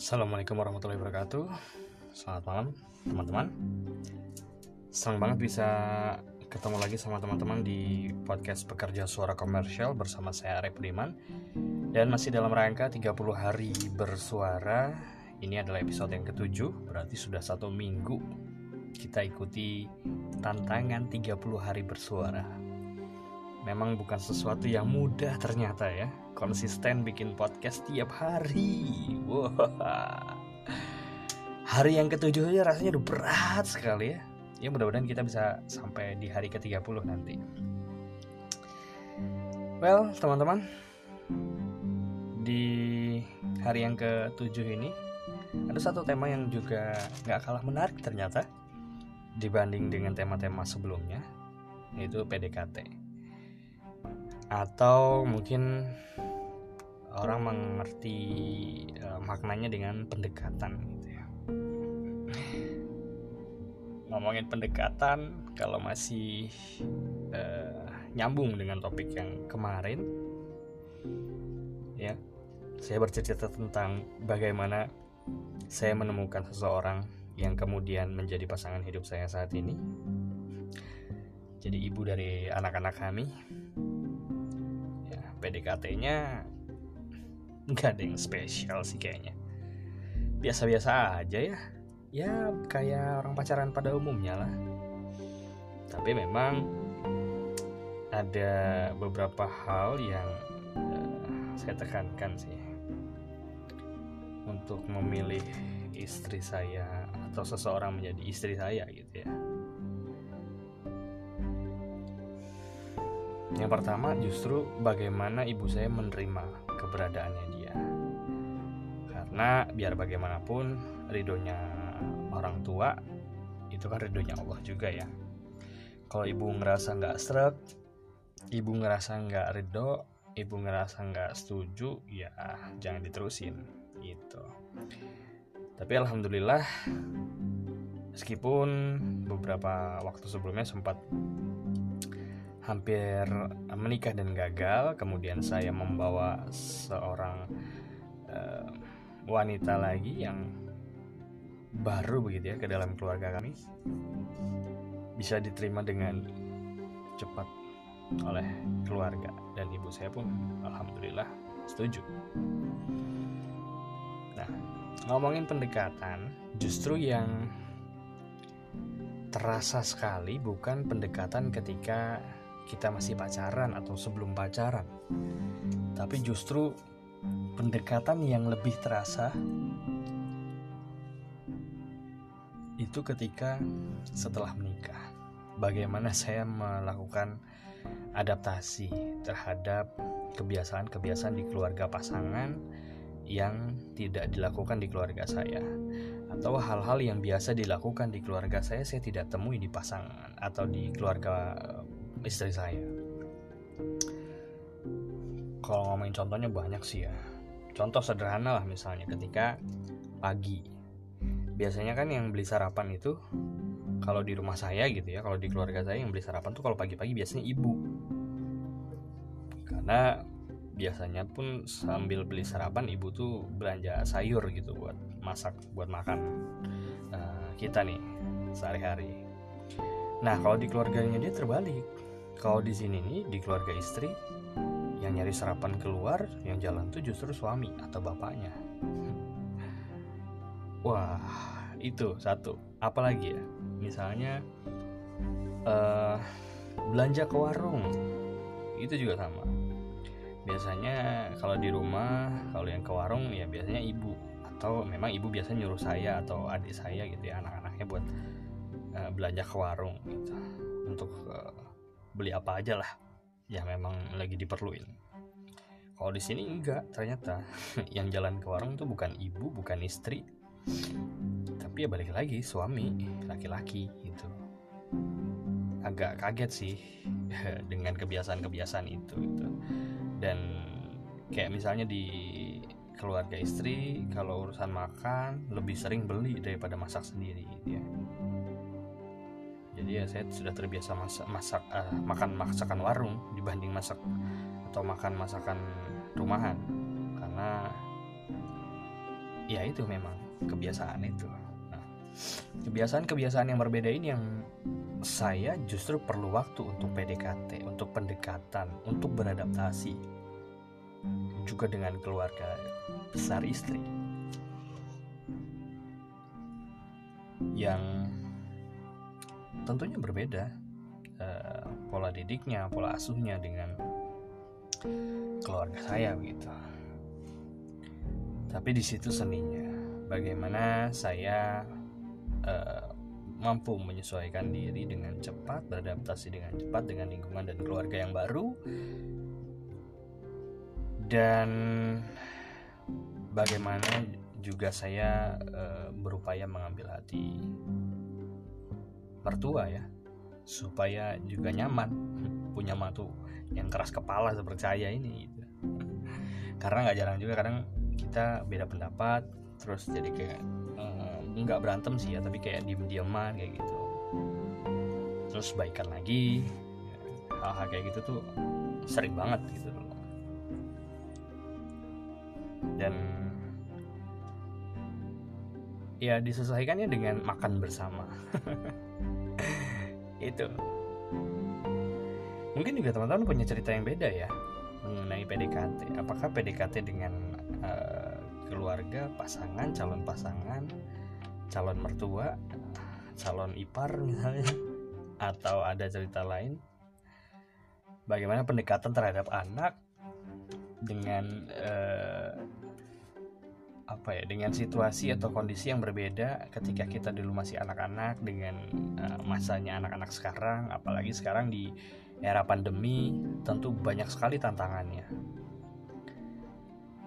Assalamualaikum warahmatullahi wabarakatuh. Selamat malam teman-teman. Senang banget bisa ketemu lagi sama teman-teman di podcast Pekerja Suara Komersial bersama saya Arif Budiman. Dan masih dalam rangka 30 hari bersuara. Ini adalah episode yang ketujuh Berarti sudah satu minggu kita ikuti tantangan 30 hari bersuara. Memang bukan sesuatu yang mudah ternyata ya Konsisten bikin podcast tiap hari. Wah. Hari yang ketujuh aja rasanya udah berat sekali ya. Ya mudah-mudahan kita bisa sampai di hari ke-30 nanti. Well teman-teman Di hari yang ketujuh ini Ada satu tema yang juga gak kalah menarik ternyata Dibanding dengan tema-tema sebelumnya Yaitu PDKT atau mungkin orang mengerti uh, maknanya dengan pendekatan gitu ya. Ngomongin pendekatan kalau masih uh, nyambung dengan topik yang kemarin ya. Saya bercerita tentang bagaimana saya menemukan seseorang yang kemudian menjadi pasangan hidup saya saat ini. Jadi ibu dari anak-anak kami PDKT-nya nggak ada yang spesial sih kayaknya. Biasa-biasa aja ya. Ya kayak orang pacaran pada umumnya lah. Tapi memang ada beberapa hal yang uh, saya tekankan sih. Untuk memilih istri saya atau seseorang menjadi istri saya gitu ya Yang pertama justru bagaimana ibu saya menerima keberadaannya dia. Karena biar bagaimanapun ridhonya orang tua itu kan ridhonya Allah juga ya. Kalau ibu ngerasa nggak seret, ibu ngerasa nggak ridho, ibu ngerasa nggak setuju, ya jangan diterusin gitu. Tapi alhamdulillah meskipun beberapa waktu sebelumnya sempat hampir menikah dan gagal. Kemudian saya membawa seorang uh, wanita lagi yang baru begitu ya ke dalam keluarga kami. Bisa diterima dengan cepat oleh keluarga dan ibu saya pun alhamdulillah setuju. Nah ngomongin pendekatan justru yang terasa sekali bukan pendekatan ketika kita masih pacaran atau sebelum pacaran. Tapi justru pendekatan yang lebih terasa itu ketika setelah menikah. Bagaimana saya melakukan adaptasi terhadap kebiasaan-kebiasaan di keluarga pasangan yang tidak dilakukan di keluarga saya atau hal-hal yang biasa dilakukan di keluarga saya saya tidak temui di pasangan atau di keluarga istri saya. Kalau ngomongin contohnya banyak sih ya. Contoh sederhana lah misalnya ketika pagi. Biasanya kan yang beli sarapan itu kalau di rumah saya gitu ya kalau di keluarga saya yang beli sarapan tuh kalau pagi-pagi biasanya ibu. Karena biasanya pun sambil beli sarapan ibu tuh belanja sayur gitu buat masak buat makan uh, kita nih sehari-hari. Nah kalau di keluarganya dia terbalik kalau di sini nih di keluarga istri yang nyari sarapan keluar yang jalan tuh justru suami atau bapaknya. Wah itu satu. Apalagi ya? Misalnya uh, belanja ke warung. Itu juga sama. Biasanya kalau di rumah kalau yang ke warung ya biasanya ibu. Atau memang ibu biasanya nyuruh saya atau adik saya gitu ya anak-anaknya buat uh, belanja ke warung gitu. Untuk uh, beli apa aja lah yang memang lagi diperluin. Kalau di sini enggak ternyata yang jalan ke warung tuh bukan ibu bukan istri. Tapi ya balik lagi suami laki-laki gitu. Agak kaget sih dengan kebiasaan-kebiasaan itu gitu. dan kayak misalnya di keluarga istri kalau urusan makan lebih sering beli daripada masak sendiri gitu ya ya saya sudah terbiasa masak masak uh, makan masakan warung dibanding masak atau makan masakan rumahan. Karena ya itu memang kebiasaan itu. Nah, kebiasaan-kebiasaan yang berbeda ini yang saya justru perlu waktu untuk PDKT untuk pendekatan untuk beradaptasi juga dengan keluarga besar istri. Yang tentunya berbeda uh, pola didiknya pola asuhnya dengan keluarga saya begitu tapi di situ seninya bagaimana saya uh, mampu menyesuaikan diri dengan cepat beradaptasi dengan cepat dengan lingkungan dan keluarga yang baru dan bagaimana juga saya uh, berupaya mengambil hati mertua ya supaya juga nyaman punya matu yang keras kepala seperti saya ini gitu. karena nggak jarang juga kadang kita beda pendapat terus jadi kayak nggak uh, berantem sih ya tapi kayak diem dieman kayak gitu terus baikan lagi hal-hal kayak gitu tuh sering banget gitu dan ya diselesaikannya dengan makan bersama. Itu. Mungkin juga teman-teman punya cerita yang beda ya mengenai PDKT apakah PDKT dengan uh, keluarga pasangan calon pasangan calon mertua calon ipar misalnya atau ada cerita lain? Bagaimana pendekatan terhadap anak dengan uh, apa ya dengan situasi atau kondisi yang berbeda ketika kita dulu masih anak-anak dengan uh, masanya anak-anak sekarang apalagi sekarang di era pandemi tentu banyak sekali tantangannya.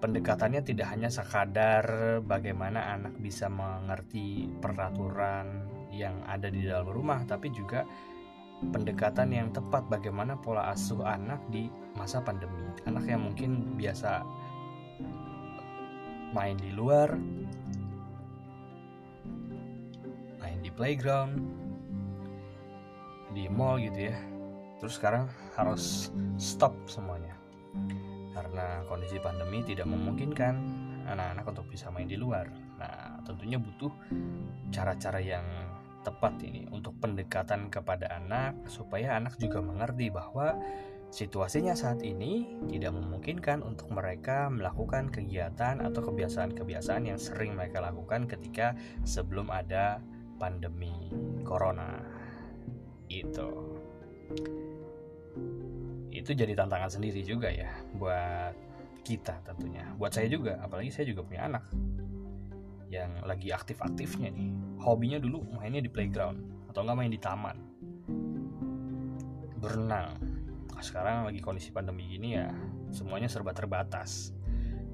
Pendekatannya tidak hanya sekadar bagaimana anak bisa mengerti peraturan yang ada di dalam rumah tapi juga pendekatan yang tepat bagaimana pola asuh anak di masa pandemi. Anak yang mungkin biasa main di luar, main di playground, di mall gitu ya. Terus sekarang harus stop semuanya karena kondisi pandemi tidak memungkinkan anak-anak untuk bisa main di luar. Nah, tentunya butuh cara-cara yang tepat ini untuk pendekatan kepada anak supaya anak juga mengerti bahwa Situasinya saat ini tidak memungkinkan untuk mereka melakukan kegiatan atau kebiasaan-kebiasaan yang sering mereka lakukan ketika sebelum ada pandemi corona. Itu. Itu jadi tantangan sendiri juga ya buat kita tentunya. Buat saya juga, apalagi saya juga punya anak yang lagi aktif-aktifnya nih. Hobinya dulu mainnya di playground atau enggak main di taman. Berenang, sekarang lagi kondisi pandemi gini ya semuanya serba terbatas.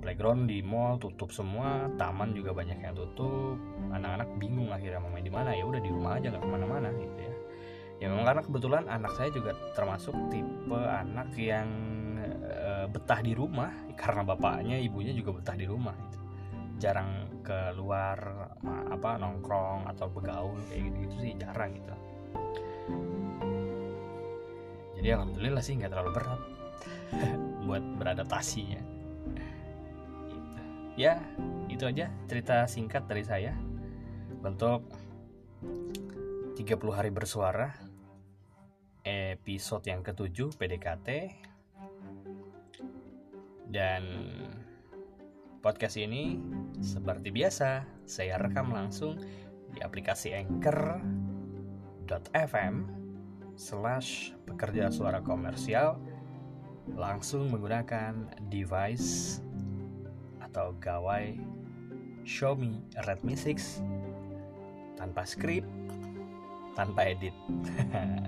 Playground di mall tutup semua taman juga banyak yang tutup. Anak-anak bingung akhirnya mau main di mana. Ya udah di rumah aja nggak ke mana-mana gitu ya. Ya memang karena kebetulan anak saya juga termasuk tipe anak yang e, betah di rumah. Karena bapaknya ibunya juga betah di rumah gitu. Jarang keluar apa nongkrong atau begaul kayak gitu, gitu sih jarang gitu jadi alhamdulillah sih nggak terlalu berat buat beradaptasinya ya. Itu aja cerita singkat dari saya. Untuk 30 hari bersuara episode yang ketujuh PDKT dan podcast ini seperti biasa saya rekam langsung di aplikasi anchor.fm slash pekerja suara komersial langsung menggunakan device atau gawai Xiaomi Redmi 6 tanpa skrip, tanpa edit.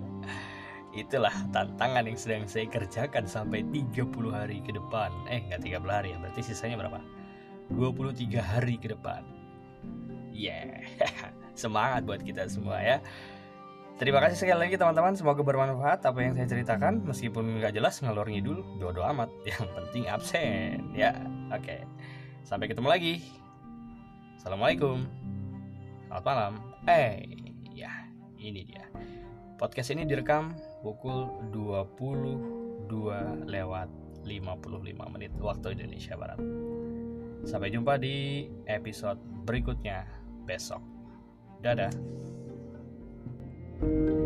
Itulah tantangan yang sedang saya kerjakan sampai 30 hari ke depan. Eh, nggak 30 hari ya, berarti sisanya berapa? 23 hari ke depan. Yeah, semangat buat kita semua ya. Terima kasih sekali lagi teman-teman, semoga bermanfaat apa yang saya ceritakan meskipun nggak jelas ngalor ngidul, dodo amat. Yang penting absen. Ya, oke. Okay. Sampai ketemu lagi. Assalamualaikum. Selamat malam. Eh, ya, ini dia. Podcast ini direkam pukul 22 lewat 55 menit waktu Indonesia Barat. Sampai jumpa di episode berikutnya besok. Dadah. Thank you.